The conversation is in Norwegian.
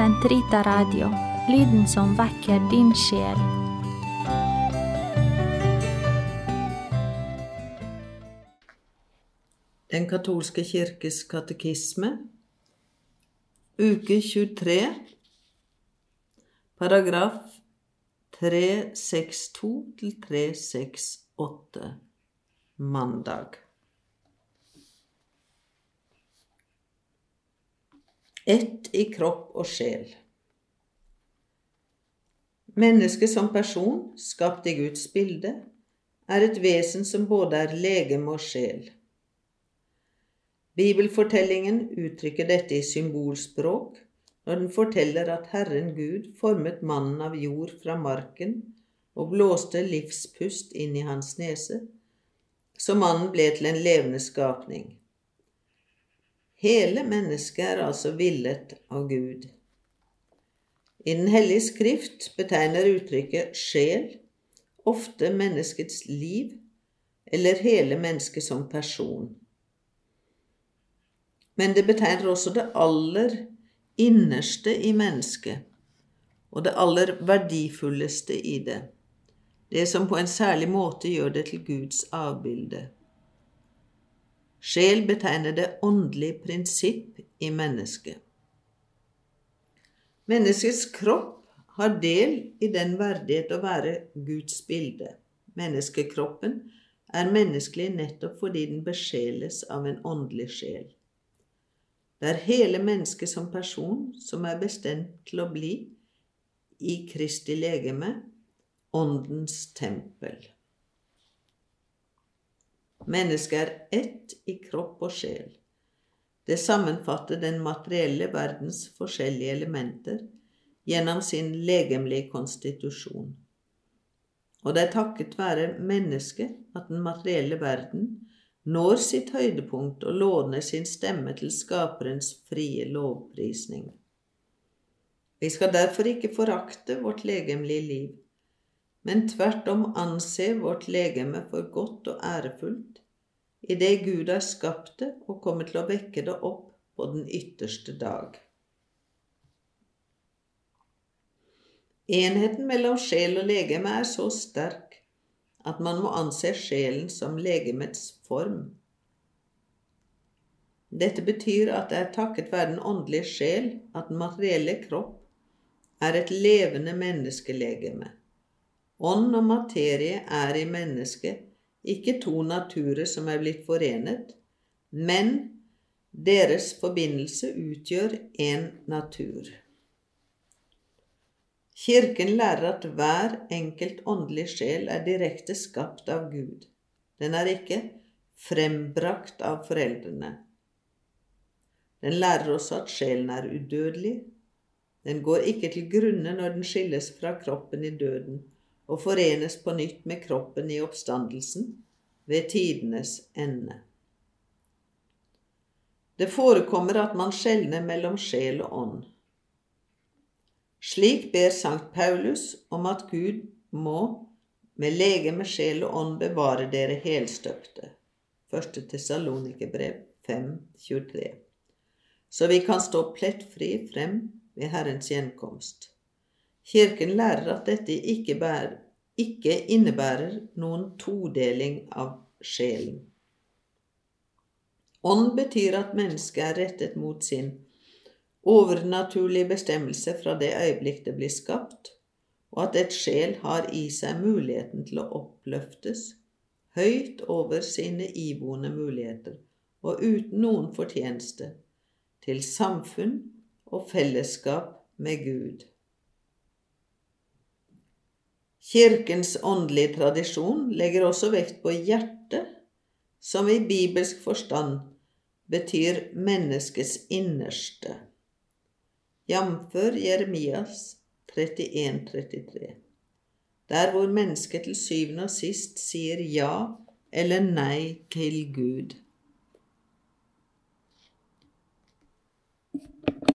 Sentrita Radio, lyden som vekker din sjel. Den katolske kirkes katekisme, uke 23, paragraf 362 til 368, mandag. Ett i kropp og sjel. Mennesket som person, skapt i Guds bilde, er et vesen som både er legeme og sjel. Bibelfortellingen uttrykker dette i symbolspråk når den forteller at Herren Gud formet mannen av jord fra marken og blåste livspust inn i hans nese, så mannen ble til en levende skapning. Hele mennesket er altså villet av Gud. I Den hellige skrift betegner uttrykket sjel ofte menneskets liv eller hele mennesket som person. Men det betegner også det aller innerste i mennesket, og det aller verdifulleste i det, det som på en særlig måte gjør det til Guds avbilde. Sjel betegner det åndelige prinsipp i mennesket. Menneskets kropp har del i den verdighet å være Guds bilde. Menneskekroppen er menneskelig nettopp fordi den besjeles av en åndelig sjel. Det er hele mennesket som person som er bestemt til å bli i Kristi legeme, Åndens tempel. Mennesket er ett i kropp og sjel. Det sammenfatter den materielle verdens forskjellige elementer gjennom sin legemlige konstitusjon. Og det er takket være mennesket at den materielle verden når sitt høydepunkt og låner sin stemme til Skaperens frie lovprisning. Vi skal derfor ikke forakte vårt legemlige liv, men tvert om anse vårt legeme for godt og ærefullt idet Gud har skapt det og kommer til å vekke det opp på den ytterste dag. Enheten mellom sjel og legeme er så sterk at man må anse sjelen som legemets form. Dette betyr at det er takket være den åndelige sjel at den materielle kropp er et levende menneskelegeme. Ånd og materie er i mennesket ikke to naturer som er blitt forenet, men deres forbindelse utgjør én natur. Kirken lærer at hver enkelt åndelig sjel er direkte skapt av Gud. Den er ikke frembrakt av foreldrene. Den lærer også at sjelen er udødelig. Den går ikke til grunne når den skilles fra kroppen i døden og forenes på nytt med kroppen i oppstandelsen ved tidenes ende. Det forekommer at man skjelner mellom sjel og ånd. Slik ber Sankt Paulus om at Gud må med legeme, sjel og ånd bevare dere helstøpte. 1. Tessalonikerbrev 5.23. Så vi kan stå plettfri frem ved Herrens gjenkomst. Kirken lærer at dette ikke, bærer, ikke innebærer noen todeling av sjelen. Ånd betyr at mennesket er rettet mot sin overnaturlig bestemmelse fra det øyeblikk det blir skapt, og at et sjel har i seg muligheten til å oppløftes høyt over sine iboende muligheter og uten noen fortjeneste, til samfunn og fellesskap med Gud. Kirkens åndelige tradisjon legger også vekt på hjertet, som i bibelsk forstand betyr menneskets innerste jf. Jeremias 31-33, der hvor mennesket til syvende og sist sier ja eller nei til Gud.